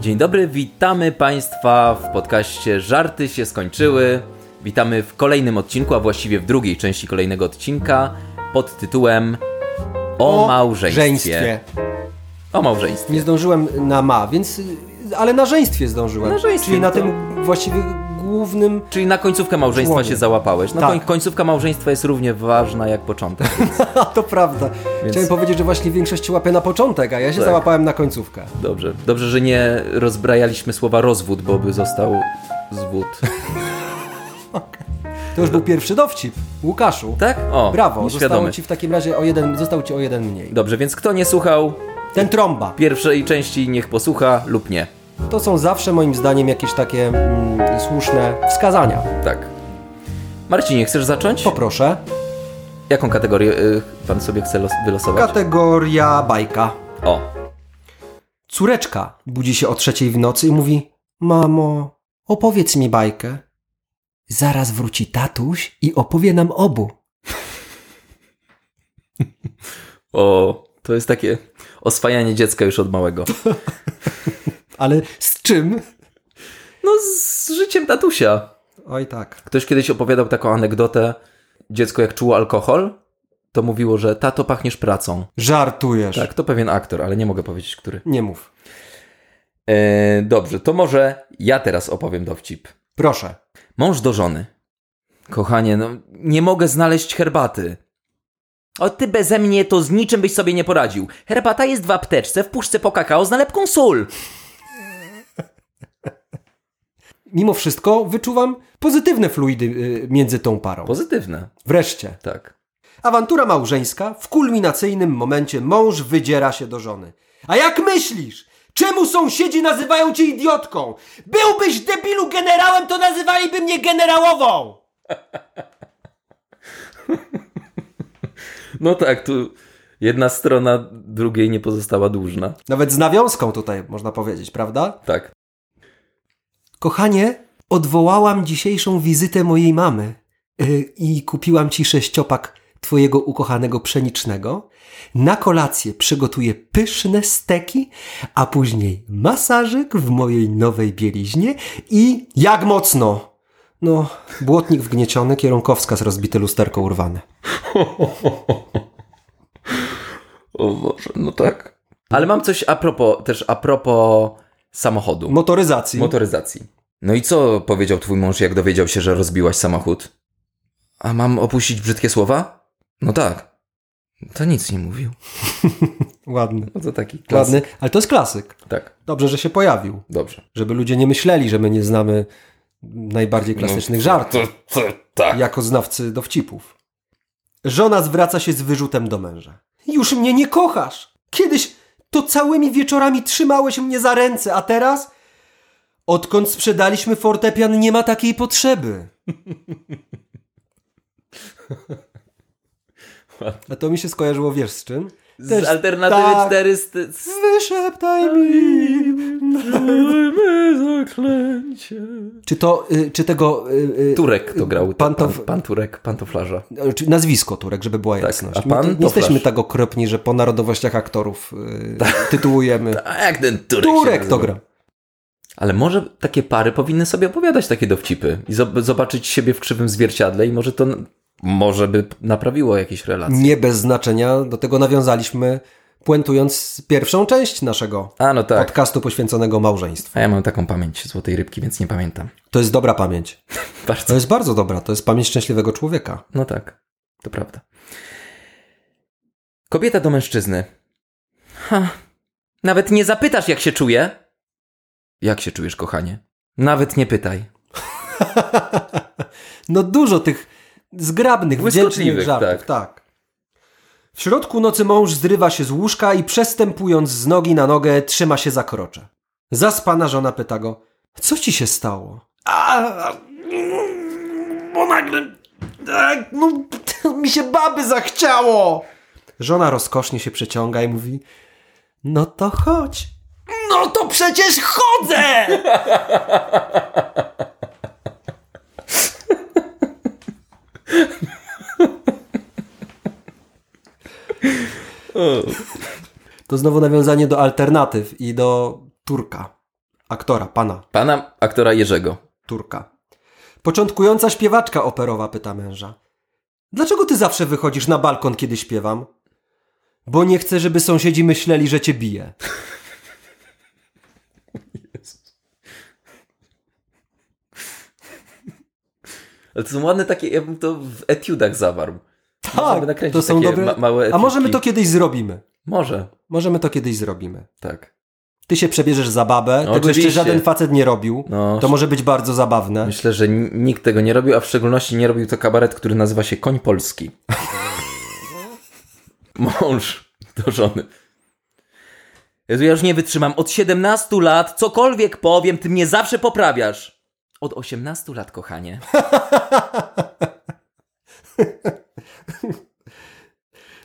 Dzień dobry, witamy Państwa w podcaście Żarty się skończyły. Witamy w kolejnym odcinku, a właściwie w drugiej części kolejnego odcinka pod tytułem O, małżeństwie. żeństwie. O małżeństwie. Nie zdążyłem na ma, więc. Ale na żeństwie zdążyłem. Na żeństwie, Czyli na to- tym właściwie głównym. Czyli na końcówkę małżeństwa się załapałeś. No Tak. koń, końcówka małżeństwa jest równie ważna jak początek. A to prawda. Chciałem powiedzieć, że właśnie większość łapie na początek, a ja się Tak. załapałem na końcówkę. Dobrze. Dobrze, że nie rozbrajaliśmy słowa rozwód, bo by został zwód. To już był pierwszy dowcip. Łukaszu. Tak? O, Brawo, zostało nieświadomy. ci w takim razie o jeden, został ci o jeden mniej. Dobrze, więc kto nie słuchał Ten trąba. pierwszej części, niech posłucha lub nie. To są zawsze moim zdaniem jakieś takie mm, słuszne wskazania. Tak. Marcinie, chcesz zacząć? Poproszę. Jaką kategorię y, pan sobie chce los- wylosować? Kategoria bajka. o, Córeczka budzi się o trzeciej w nocy i mówi: Mamo, opowiedz mi bajkę. Zaraz wróci tatuś i opowie nam obu. o, to jest takie oswajanie dziecka już od małego. Ale z czym? No, z życiem tatusia. Oj tak. Ktoś kiedyś opowiadał taką anegdotę. Dziecko jak czuło alkohol, to mówiło, że tato pachniesz pracą. Żartujesz. Tak, to pewien aktor, ale nie mogę powiedzieć, który. Nie mów. E, dobrze, to może ja teraz opowiem dowcip. Proszę. Mąż do żony. Kochanie, no nie mogę znaleźć herbaty. O ty beze mnie to z niczym byś sobie nie poradził. Herbata jest w apteczce, w puszce po kakao z nalepką sól. Mimo wszystko wyczuwam pozytywne fluidy y, między tą parą. Pozytywne, Wreszcie. tak. Awantura małżeńska. W kulminacyjnym momencie mąż wydziera się do żony. A jak myślisz? Czemu sąsiedzi nazywają cię idiotką? Byłbyś debilu generałem, to nazywaliby mnie generałową! No tak, tu jedna strona drugiej nie pozostała dłużna. Nawet z nawiązką tutaj można powiedzieć, prawda? Tak. Kochanie, odwołałam dzisiejszą wizytę mojej mamy yy, i kupiłam ci sześciopak twojego ukochanego pszenicznego. Na kolację przygotuję pyszne steki, a później masażyk w mojej nowej bieliźnie i jak mocno? No, błotnik wgnieciony, kierunkowskaz rozbite, lusterko urwane. O Boże, no tak. Ale mam coś a propos, też a propos samochodu. Motoryzacji. Motoryzacji. No i co powiedział twój mąż, jak dowiedział się, że rozbiłaś samochód? A mam opuścić brzydkie słowa? No tak. To nic nie mówił. Ładny. No to taki klasyk. Ładny, ale to jest klasyk. Tak, Dobrze, że się pojawił. dobrze. Żeby ludzie nie myśleli, że my nie znamy najbardziej klasycznych żartów. To, to, tak. jako znawcy dowcipów. Żona zwraca się z wyrzutem do męża. Już mnie nie kochasz! Kiedyś to całymi wieczorami trzymałeś mnie za ręce, a teraz? Odkąd sprzedaliśmy fortepian, nie ma takiej potrzeby. A to mi się skojarzyło, wiesz z czym? Z alternatywy tak. 400... Wyszeptaj mi. zaklęcie. Czy to, y, czy tego... Y, y, Turek to grał. Pan Pan, to- pan, pan Turek, pan nazwisko Turek, żeby była jasność. a My pan nie jesteśmy tak okropni, że po narodowościach aktorów tytułujemy. A jak ten Turek Turek się to gra. Ale może takie pary powinny sobie opowiadać takie dowcipy i zob- zobaczyć siebie w krzywym zwierciadle i może to może by naprawiło jakieś relacje. Nie bez znaczenia, do tego nawiązaliśmy, puentując pierwszą część naszego A no tak. podcastu poświęconego małżeństwu. A ja mam taką pamięć złotej rybki, więc nie pamiętam. To jest dobra pamięć. To Bardzo. jest bardzo dobra, to jest pamięć szczęśliwego człowieka. No tak, to prawda. Kobieta do mężczyzny. Ha, nawet nie zapytasz, jak się czuję. Jak się czujesz, kochanie? Nawet nie pytaj. No dużo tych zgrabnych, wdzięcznych żartów. tak. Tak. W środku nocy mąż zrywa się z łóżka i przestępując z nogi na nogę trzyma się za krocze. Zaspana żona pyta go, co ci się stało? A, bo nagle, tak, no, mi się baby zachciało. Żona rozkosznie się przeciąga i mówi, no to chodź. No to przecież chodzę! To znowu nawiązanie do alternatyw i do Turka. Aktora, pana, Pana aktora Jerzego. Turka. Początkująca śpiewaczka operowa pyta męża. Dlaczego ty zawsze wychodzisz na balkon, kiedy śpiewam? Bo nie chcę, żeby sąsiedzi myśleli, że cię biję. Ale to są ładne takie, ja bym to w etiudach zawarł. Tak, to są takie dobre. ma- małe A możemy etiudki. to kiedyś zrobimy. Może, Możemy to kiedyś zrobimy. tak. Ty się przebierzesz za babę, No, tego jeszcze żaden facet nie robił. No, To może być bardzo zabawne. Myślę, że nikt tego nie robił, a w szczególności nie robił to kabaret, który nazywa się Koń Polski. Mąż do żony. Jezu, ja już nie wytrzymam. Od 17 lat cokolwiek powiem, ty mnie zawsze poprawiasz. Od 18 lat, kochanie.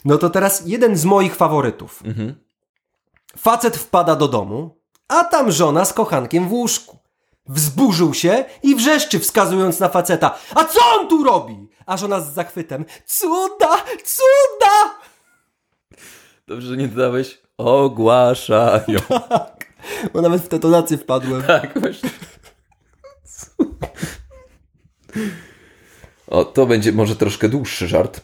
No to teraz jeden z moich faworytów. Mhm. Facet wpada do domu, a tam żona z kochankiem w łóżku. Wzburzył się i wrzeszczy, wskazując na faceta. A co on tu robi? A żona z zachwytem. Cuda, cuda! Dobrze, że nie dodałeś. Ogłaszają. Bo nawet w tę tonację wpadłem. Tak, właśnie. O, to będzie może troszkę dłuższy żart.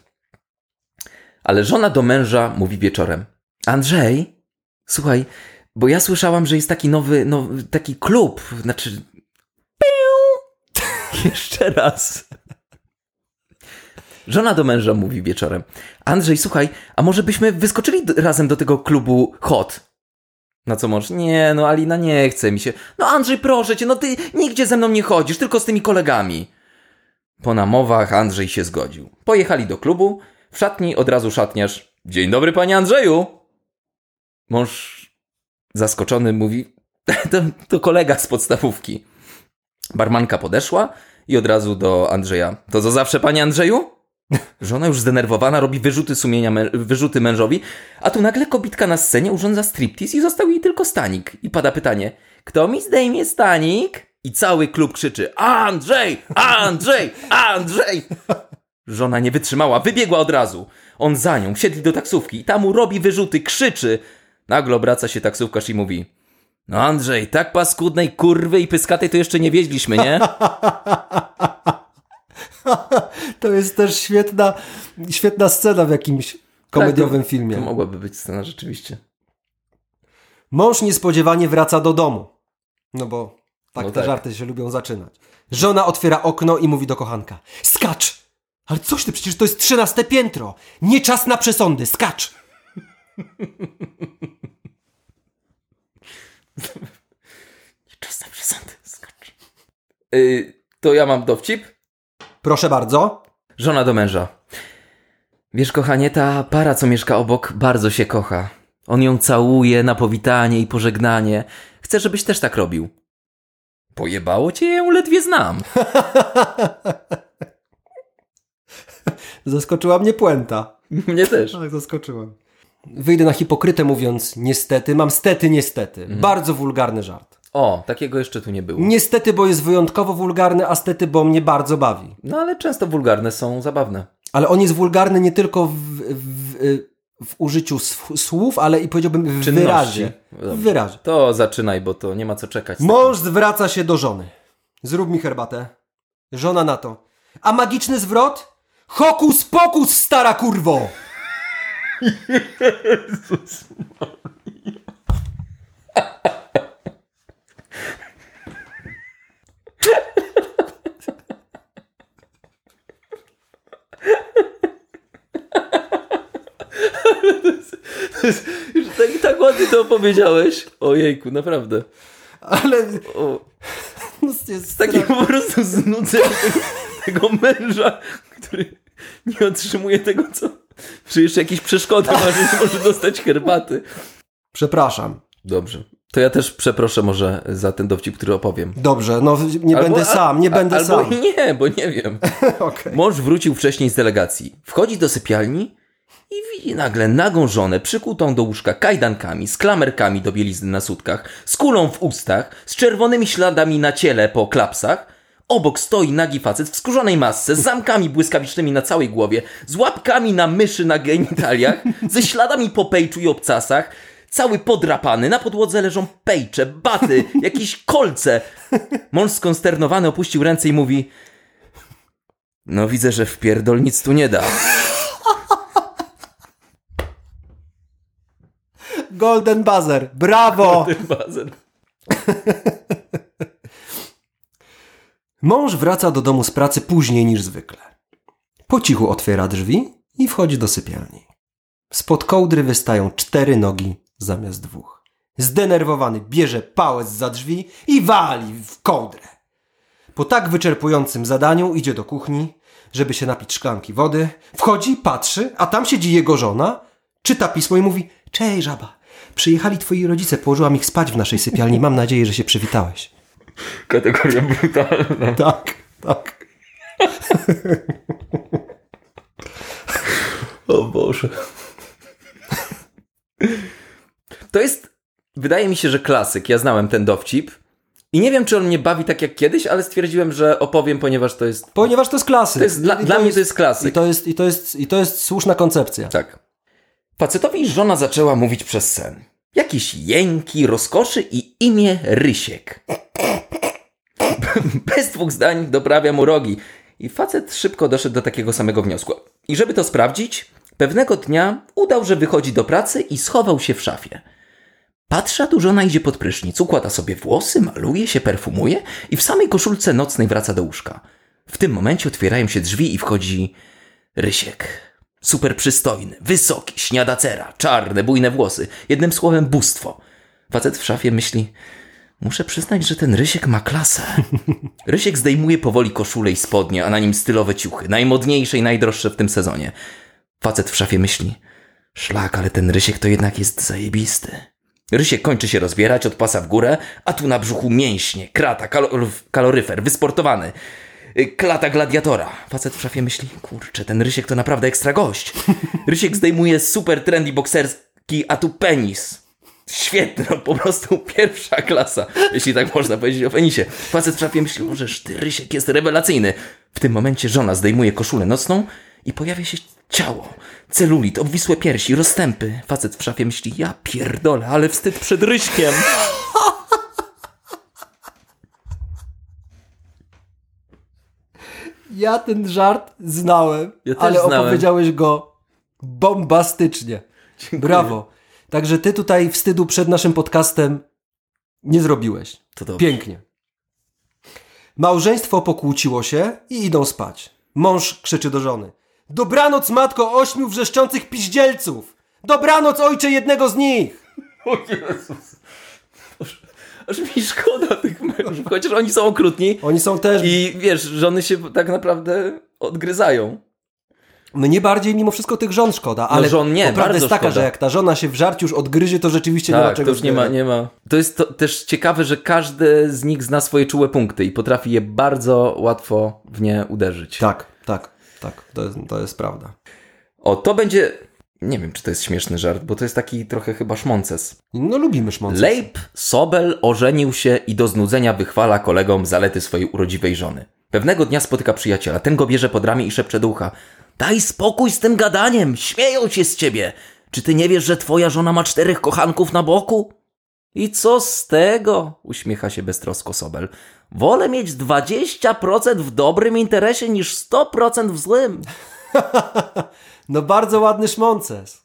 Ale żona do męża mówi wieczorem. Andrzej, słuchaj, bo ja słyszałam, że jest taki nowy, nowy taki klub, znaczy... Piu! Jeszcze raz. Żona do męża mówi wieczorem. Andrzej, słuchaj, a może byśmy wyskoczyli razem do tego klubu HOT? Na co mąż? Nie, no Alina, nie chce mi się. No Andrzej, proszę cię, no ty nigdzie ze mną nie chodzisz, tylko z tymi kolegami. Po namowach Andrzej się zgodził. Pojechali do klubu, w szatni od razu szatniarz. Dzień dobry, panie Andrzeju. Mąż zaskoczony mówi, to, to kolega z podstawówki. Barmanka podeszła i od razu do Andrzeja. To co zawsze, panie Andrzeju? Żona już zdenerwowana robi wyrzuty sumienia, wyrzuty mężowi, a tu nagle kobitka na scenie urządza striptease i został jej tylko stanik. I pada pytanie, kto mi zdejmie stanik? I cały klub krzyczy, Andrzej, Andrzej, Andrzej! Żona nie wytrzymała, wybiegła od razu. On za nią, wsiedli do taksówki i tam mu robi wyrzuty, krzyczy. Nagle obraca się taksówkarz i mówi, no Andrzej, tak paskudnej kurwy i pyskatej to jeszcze nie wiedźliśmy, nie? To jest też świetna, świetna scena w jakimś komediowym Tak, to- filmie. To mogłaby być scena rzeczywiście. Mąż niespodziewanie wraca do domu. No bo tak No te tak. żarty się lubią zaczynać. Żona otwiera okno i mówi do kochanka. Skacz! Ale coś ty, przecież to jest trzynaste piętro. Nie czas na przesądy, skacz! Czas na przesądy, skacz. Yy, to ja mam dowcip? Proszę bardzo. Żona do męża. Wiesz, kochanie, ta para, co mieszka obok, bardzo się kocha. On ją całuje na powitanie i pożegnanie. Chcę, żebyś też tak robił. Pojebało cię, ja ją ledwie znam. Zaskoczyła mnie puenta. Mnie też. Tak, zaskoczyłem. Wyjdę na hipokrytę mówiąc niestety, mam stety niestety. Bardzo wulgarny żart. O, takiego jeszcze tu nie było. Niestety, bo jest wyjątkowo wulgarny, a stety, bo mnie bardzo bawi. No ale często wulgarne są zabawne. Ale on jest wulgarny nie tylko w, w, w użyciu sw- słów, ale i powiedziałbym w Czynności. wyrazie. Dobrze. W wyrazie. To zaczynaj, bo to nie ma co czekać. Mąż zwraca się do żony. Zrób mi herbatę. Żona na to. A magiczny zwrot? Hokus pokus, stara kurwo! Już tak, tak ładnie to opowiedziałeś. Ojejku, naprawdę. Ale O, no, jest z takim po prostu znudzeniem tego, tego męża, nie otrzymuje tego, co... Czy jeszcze jakieś przeszkody ma, że nie może dostać herbaty. Przepraszam. Dobrze. To ja też przeproszę może za ten dowcip, który opowiem. Dobrze, no nie Albo- będę sam, nie a- będę albo sam. nie, bo nie wiem. Okej. Mąż wrócił wcześniej z delegacji. Wchodzi do sypialni i widzi nagle nagą żonę przykutą do łóżka kajdankami, z klamerkami do bielizny na sutkach, z kulą w ustach, z czerwonymi śladami na ciele po klapsach. Obok stoi nagi facet w skórzonej masce, z zamkami błyskawicznymi na całej głowie, z łapkami na myszy na genitaliach, ze śladami po pejczu i obcasach. cały podrapany, na podłodze leżą pejcze, baty, jakieś kolce. Mąż skonsternowany opuścił ręce i mówi no widzę, że w pierdol nic tu nie da. Golden buzzer. Brawo! Bazen. Mąż wraca do domu z pracy później niż zwykle. Po cichu otwiera drzwi i wchodzi do sypialni. Spod kołdry wystają cztery nogi zamiast dwóch. Zdenerwowany bierze pałec za drzwi i wali w kołdrę. Po tak wyczerpującym zadaniu idzie do kuchni, żeby się napić szklanki wody. Wchodzi, patrzy, a tam siedzi jego żona, czyta pismo i mówi Cześć żaba, przyjechali twoi rodzice, położyłam ich spać w naszej sypialni. Mam nadzieję, że się przywitałeś. Kategoria brutalna. Tak, tak. O Boże. To jest, wydaje mi się, że klasyk. Ja znałem ten dowcip. I nie wiem, czy on mnie bawi tak jak kiedyś, ale stwierdziłem, że opowiem, ponieważ to jest. Ponieważ to jest klasyk. To jest dla- I dla mnie to jest klasyk. I to jest, i, to jest, I to jest słuszna koncepcja. Tak. Facetowi żona zaczęła mówić przez sen. Jakieś jęki, rozkoszy i imię Rysiek. Bez dwóch zdań doprawia mu rogi. I facet szybko doszedł do takiego samego wniosku. I żeby to sprawdzić, pewnego dnia udał, że wychodzi do pracy i schował się w szafie. Patrzy, a tu żona idzie pod prysznic, układa sobie włosy, maluje się, perfumuje i w samej koszulce nocnej wraca do łóżka. W tym momencie otwierają się drzwi i wchodzi Rysiek. Super przystojny, wysoki, śniadacera, czarne, bujne włosy. Jednym słowem bóstwo. Facet w szafie myśli, muszę przyznać, że ten Rysiek ma klasę. Rysiek zdejmuje powoli koszulę i spodnie, a na nim stylowe ciuchy, najmodniejsze i najdroższe w tym sezonie. Facet w szafie myśli, szlak, ale ten Rysiek to jednak jest zajebisty. Rysiek kończy się rozbierać od pasa w górę, a tu na brzuchu mięśnie, krata, kalor- kaloryfer, wysportowany. Y, Klata gladiatora. Facet w szafie myśli, kurczę, ten Rysiek to naprawdę ekstra gość. Rysiek zdejmuje super trendy bokserski, a tu penis. Świetny, no po prostu pierwsza klasa, jeśli tak można powiedzieć o penisie. Facet w szafie myśli, możesz, ty Rysiek jest rewelacyjny. W tym momencie żona zdejmuje koszulę nocną i pojawia się ciało. Celulit, obwisłe piersi, rozstępy. Facet w szafie myśli, ja pierdolę, ale wstyd przed Ryśkiem. Ja ten żart znałem, Ja ale znałem. opowiedziałeś go bombastycznie. Brawo. Także ty tutaj wstydu przed naszym podcastem nie zrobiłeś. To dobrze. Pięknie. Małżeństwo pokłóciło się i idą spać. Mąż krzyczy do żony. Dobranoc, matko ośmiu wrzeszczących piździelców! Dobranoc, ojcze jednego z nich! O Jezus. Aż mi szkoda tych mężów, chociaż oni są okrutni Oni są też... i wiesz, żony się tak naprawdę odgryzają. Mnie bardziej mimo wszystko tych żon szkoda, ale żon nie, prawda jest taka, szkoda. że jak ta żona się w żarciu już odgryzie, to rzeczywiście nie ma Tak, czego to już nie ma, nie ma. To jest to też ciekawe, że każdy z nich zna swoje czułe punkty i potrafi je bardzo łatwo w nie uderzyć. Tak, tak, tak. To jest, to jest prawda. O, to będzie... Nie wiem, czy to jest śmieszny żart, bo to jest taki trochę chyba szmonces. No lubimy szmącać. Leib Sobel ożenił się i do znudzenia wychwala kolegom zalety swojej urodziwej żony. Pewnego dnia spotyka przyjaciela, ten go bierze pod ramię i szepcze do ucha. Daj spokój z tym gadaniem, śmieją się z ciebie. Czy ty nie wiesz, że twoja żona ma czterech kochanków na boku? I co z tego? Uśmiecha się beztrosko Sobel. Wolę mieć 20% w dobrym interesie niż 100% w złym. No bardzo ładny szmonces.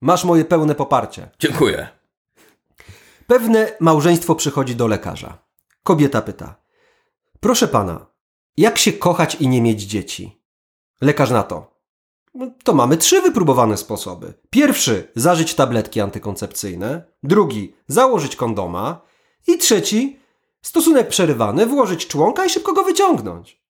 Masz moje pełne poparcie. Dziękuję. Pewne małżeństwo przychodzi do lekarza. Kobieta pyta. Proszę pana, jak się kochać i nie mieć dzieci? Lekarz na to. "No, To mamy trzy wypróbowane sposoby. Pierwszy, zażyć tabletki antykoncepcyjne. Drugi, założyć kondoma. I trzeci, stosunek przerywany, włożyć członka i szybko go wyciągnąć.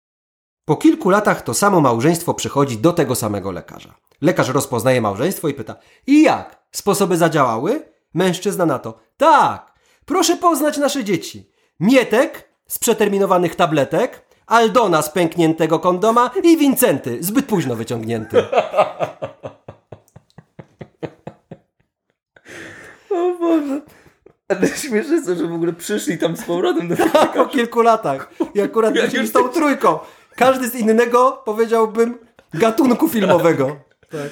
Po kilku latach to samo małżeństwo przychodzi do tego samego lekarza. Lekarz rozpoznaje małżeństwo i pyta: I jak? Sposoby zadziałały? Mężczyzna na to: Tak! Proszę poznać nasze dzieci. Mietek z przeterminowanych tabletek, Aldona z pękniętego kondoma i Wincenty zbyt późno wyciągnięty. O Boże. Ale śmieszne jest to, że w ogóle przyszli tam z powrotem do tego. Po kilku latach. I akurat wrócili już z tą trójką. Każdy z innego, powiedziałbym, gatunku filmowego. Tak.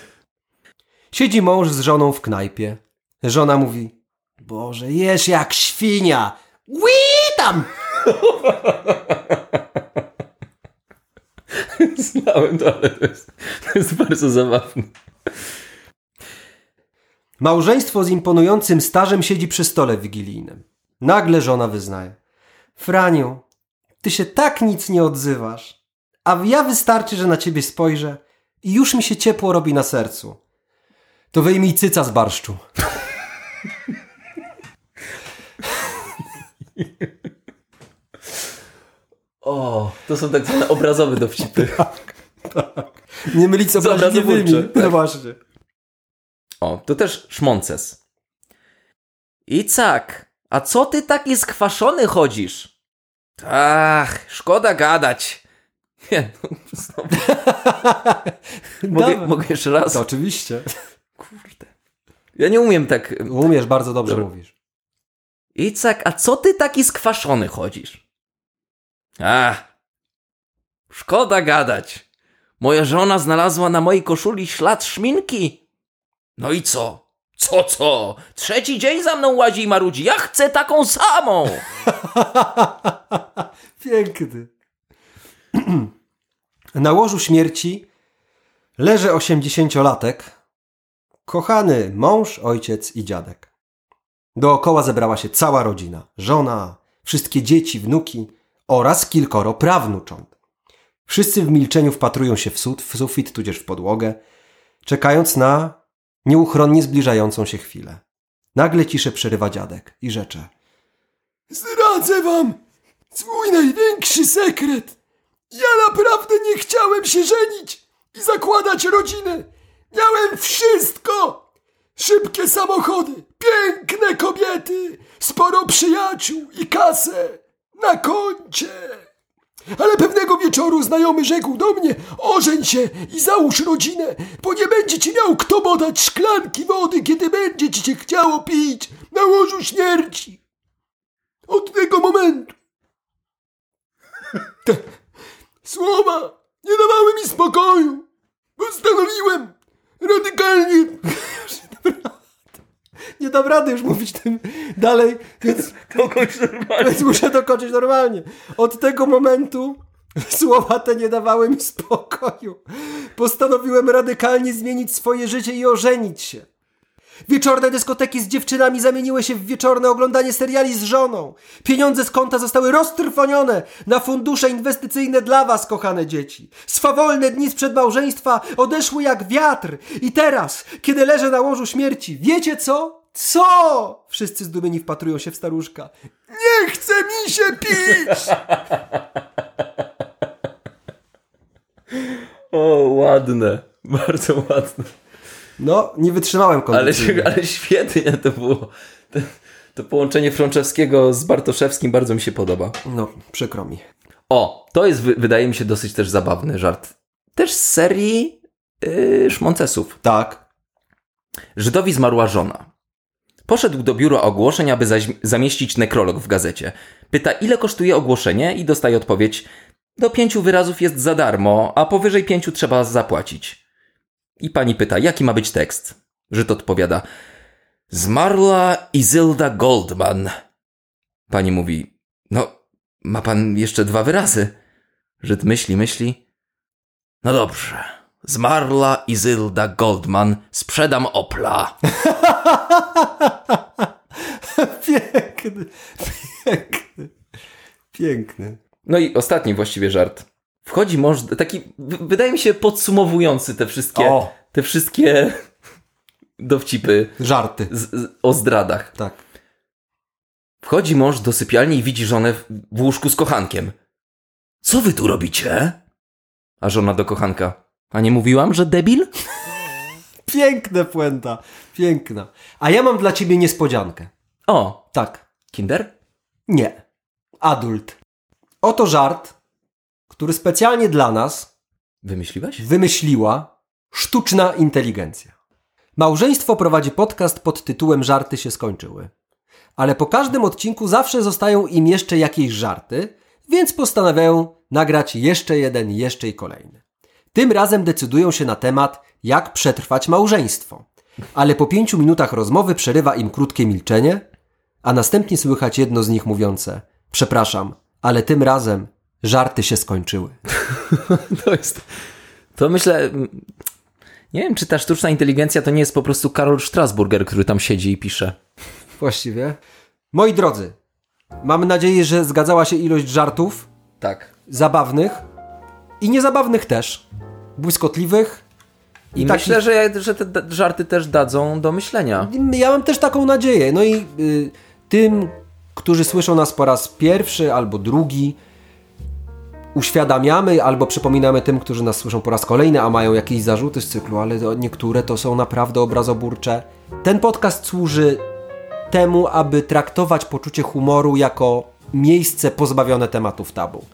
Siedzi mąż z żoną w knajpie. Żona mówi: Boże, jesz jak świnia. Ui tam! Znałem to, ale to jest, to jest bardzo zabawne. Małżeństwo z imponującym stażem siedzi przy stole wigilijnym. Nagle żona wyznaje. Franiu, ty się tak nic nie odzywasz, a ja wystarczy, że na ciebie spojrzę i już mi się ciepło robi na sercu. To wyjmij cyca z barszczu. O, to są tak zwane obrazowe dowcipy. Nie mylić z obraźliwymi. obrazowórcze, tak. No właśnie. O, to też szmonces. Icak, a co ty taki skwaszony chodzisz? Ach, szkoda gadać. Nie, no, znowu. mogę, mogę jeszcze raz? To oczywiście. Kurde. Ja nie umiem tak... Umiesz, bardzo dobrze Dobra. mówisz. Icak, a co ty taki skwaszony chodzisz? Ach, szkoda gadać. Moja żona znalazła na mojej koszuli ślad szminki. No i co? Co, co? Trzeci dzień za mną łazi i marudzi. Ja chcę taką samą. Piękny. Na łożu śmierci leży osiemdziesięciolatek, kochany mąż, ojciec i dziadek. Dookoła zebrała się cała rodzina, żona, wszystkie dzieci, wnuki oraz kilkoro prawnucząt. Wszyscy w milczeniu wpatrują się w, sud, w sufit, tudzież w podłogę, czekając na nieuchronnie zbliżającą się chwilę. Nagle ciszę przerywa dziadek i rzecze. Zdradzę wam swój największy sekret. Ja naprawdę nie chciałem się żenić i zakładać rodziny. Miałem wszystko. Szybkie samochody, piękne kobiety, sporo przyjaciół i kasę na koncie. Ale pewnego wieczoru znajomy rzekł do mnie: Ożeń się i załóż rodzinę, bo nie będzie ci miał kto podać szklanki wody, kiedy będzie ci się chciało pić na łożu śmierci. Od tego momentu te słowa nie dawały mi spokoju. Postanowiłem radykalnie. Nie dam rady już mówić tym dalej, więc Kogoś normalnie. więc muszę dokończyć normalnie. Od tego momentu słowa te nie dawały mi spokoju. Postanowiłem radykalnie zmienić swoje życie i ożenić się. Wieczorne dyskoteki z dziewczynami zamieniły się w wieczorne oglądanie seriali z żoną. Pieniądze z konta zostały roztrwonione na fundusze inwestycyjne dla was, kochane dzieci. Swawolne dni sprzed małżeństwa odeszły jak wiatr. I teraz, kiedy leżę na łożu śmierci, wiecie co? Co? Wszyscy zdumieni wpatrują się w staruszka. Nie chce mi się pić! O, ładne. Bardzo ładne. No, nie wytrzymałem Ale, kondycyjnie. ale świetnie to było. To, to połączenie Frączewskiego z Bartoszewskim bardzo mi się podoba. No, przykro mi. O, to jest, wy- wydaje mi się, dosyć też zabawny żart. Też z serii yy, Szmoncesów. Tak. Żydowi zmarła żona. Poszedł do biura ogłoszeń, aby zamieścić nekrolog w gazecie. Pyta, ile kosztuje ogłoszenie i dostaje odpowiedź, do pięciu wyrazów jest za darmo, a powyżej pięciu trzeba zapłacić. I pani pyta, jaki ma być tekst? Żyd odpowiada, zmarła Izylda Goldman. Pani mówi, no, ma pan jeszcze dwa wyrazy. Żyd myśli, myśli. No dobrze. Zmarła Izylda Goldman. Sprzedam Opla. Piękny, piękny, piękny. No i ostatni właściwie żart. Wchodzi mąż, taki, wydaje mi się, podsumowujący te wszystkie, O. te wszystkie dowcipy Żarty. z, z, o zdradach. Tak. Wchodzi mąż do sypialni i widzi żonę w, w łóżku z kochankiem. Co wy tu robicie? A żona do kochanka. A nie mówiłam, że debil? Piękne puenta. Piękna. A ja mam dla ciebie niespodziankę. O, Tak. kinder? Nie. Adult. Oto żart, który specjalnie dla nas Wymyśliłeś? wymyśliła sztuczna inteligencja. Małżeństwo prowadzi podcast pod tytułem Żarty się skończyły. Ale po każdym odcinku zawsze zostają im jeszcze jakieś żarty, więc postanawiają nagrać jeszcze jeden, jeszcze i kolejny. Tym razem decydują się na temat, jak przetrwać małżeństwo. Ale po pięciu minutach rozmowy przerywa im krótkie milczenie a następnie słychać jedno z nich mówiące: Przepraszam, ale tym razem żarty się skończyły. To jest. To myślę. Nie wiem, czy ta sztuczna inteligencja to nie jest po prostu Karol Strasburger, który tam siedzi i pisze. Właściwie. Moi drodzy, mamy nadzieję, że zgadzała się ilość żartów, Tak. zabawnych i niezabawnych też, błyskotliwych. I takich- myślę, że, że te żarty też dadzą do myślenia. Ja mam też taką nadzieję. No i y, tym, którzy słyszą nas po raz pierwszy albo drugi, uświadamiamy albo przypominamy tym, którzy nas słyszą po raz kolejny, a mają jakieś zarzuty z cyklu, ale niektóre to są naprawdę obrazoburcze. Ten podcast służy temu, aby traktować poczucie humoru jako miejsce pozbawione tematów tabu.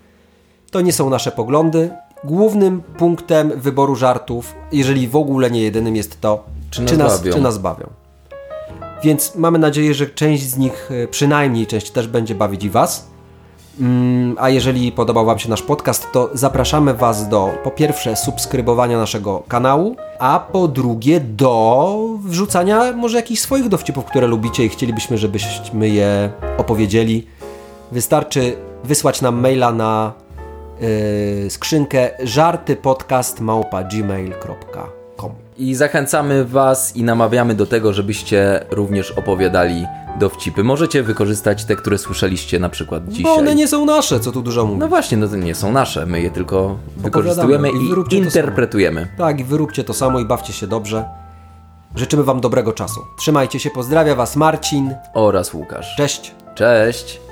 To nie są nasze poglądy. Głównym punktem wyboru żartów, jeżeli w ogóle nie jedynym, jest to, Czy nas nas, bawią. czy nas bawią. Więc mamy nadzieję, że część z nich, e, przynajmniej część też będzie bawić i Was. Mm, A jeżeli podobał Wam się nasz podcast, to zapraszamy Was do po pierwsze subskrybowania naszego kanału, a po drugie do wrzucania może jakichś swoich dowcipów, które lubicie i chcielibyśmy, żebyśmy je opowiedzieli. Wystarczy wysłać nam maila na yy, skrzynkę żartypodcast.gmail.com I zachęcamy Was i namawiamy do tego, żebyście również opowiadali dowcipy. Możecie wykorzystać te, które słyszeliście na przykład dzisiaj. Bo one nie są nasze, co tu dużo mówić. No właśnie, no to nie są nasze, my je tylko wykorzystujemy i i interpretujemy. Tak, i wyróbcie to samo i bawcie się dobrze. Życzymy Wam dobrego czasu. Trzymajcie się, pozdrawia Was Marcin. Oraz Łukasz. Cześć. Cześć!